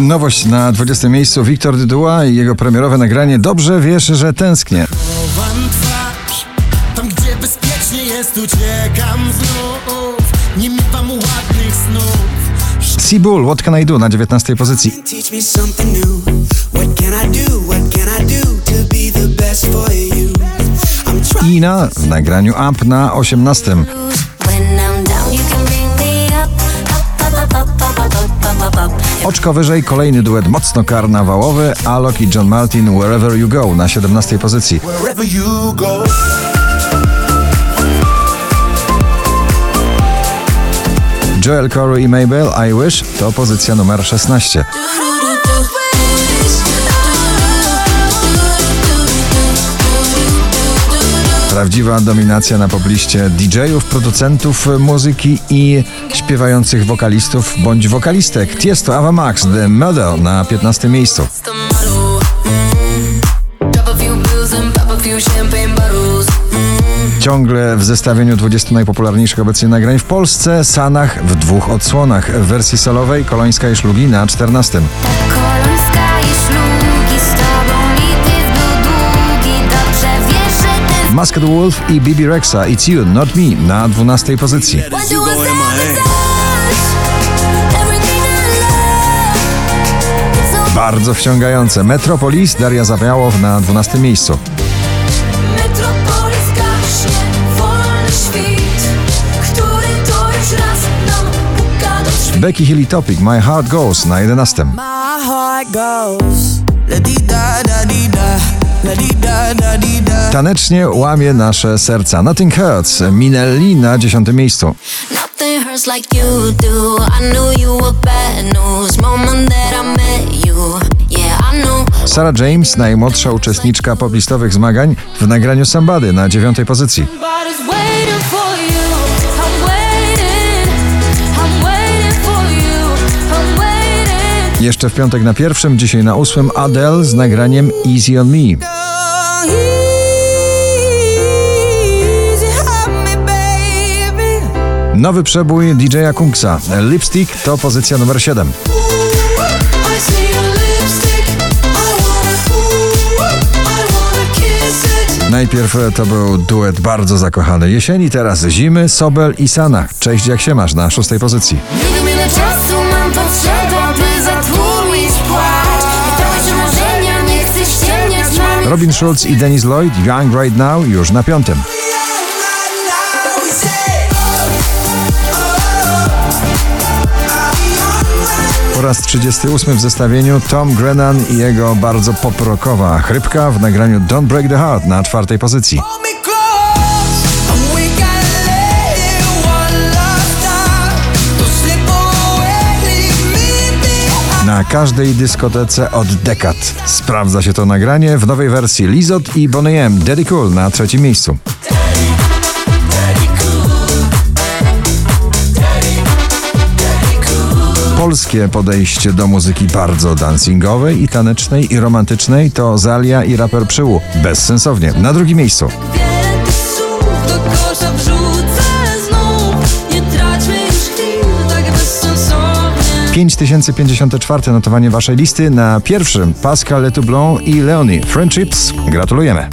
Nowość na 20 miejscu Wiktor Dyduła i jego premierowe nagranie Dobrze wiesz, że tęsknię. Chowam twarz, tam gdzie bezpiecznie jest, uciekam znów. Nie miewam ładnych snów. Seabull, What Can I Do na 19 pozycji. I w nagraniu Up na 18. Oczko wyżej kolejny duet mocno karnawałowy Alok i John Martin Wherever You Go na 17 pozycji. Joel Corey i Mabel I Wish to pozycja numer 16. Prawdziwa dominacja na pobliście DJ-ów, producentów muzyki i śpiewających wokalistów bądź wokalistek. Tiesto Ava Max, The Model na 15 miejscu. Ciągle w zestawieniu 20 najpopularniejszych obecnie nagrań w Polsce, Sanach w dwóch odsłonach. W wersji solowej Kolońska i Szlugi na 14. Masked Wolf i BB Rexa It's You, Not Me na 12 pozycji. Bardzo wciągające. Metropolis Daria Zawiałow na 12 miejscu. Becky Hill Topic My Heart Goes na 11. My heart goes tanecznie łamie nasze serca. Nothing Hurts, Minelli na dziesiątym miejscu. Sarah James, najmłodsza uczestniczka poblistowych zmagań w nagraniu Sambady na dziewiątej pozycji. Jeszcze w piątek na pierwszym, dzisiaj na ósmym Adele z nagraniem Easy on Me. Nowy przebój DJ-a Kungsa. Lipstick to pozycja numer 7. I see your lipstick. I wanna, I wanna kiss it. Najpierw to był duet bardzo zakochany jesieni, teraz zimy, Sobel i Sana. Cześć, jak się masz na szóstej pozycji. Robin Schulz i Dennis Lloyd, Young Right Now, już na piątym. Po raz 38 w zestawieniu Tom Grennan i jego bardzo poprokowa chrypka w nagraniu Don't Break the Heart na czwartej pozycji. Na każdej dyskotece od dekad sprawdza się to nagranie w nowej wersji Lizot i Boney M. Daddy Cool na trzecim miejscu. Polskie podejście do muzyki bardzo dancingowej i tanecznej i romantycznej to Zalia i raper Przyłu. Bezsensownie. Na drugim miejscu. Wiele tych słów do kosza wrzucę znów. Nie traćmy już chwil tak bezsensownie. 5054 notowanie waszej listy na pierwszym Pascal Letoublon i Leonie. Friendships. Gratulujemy.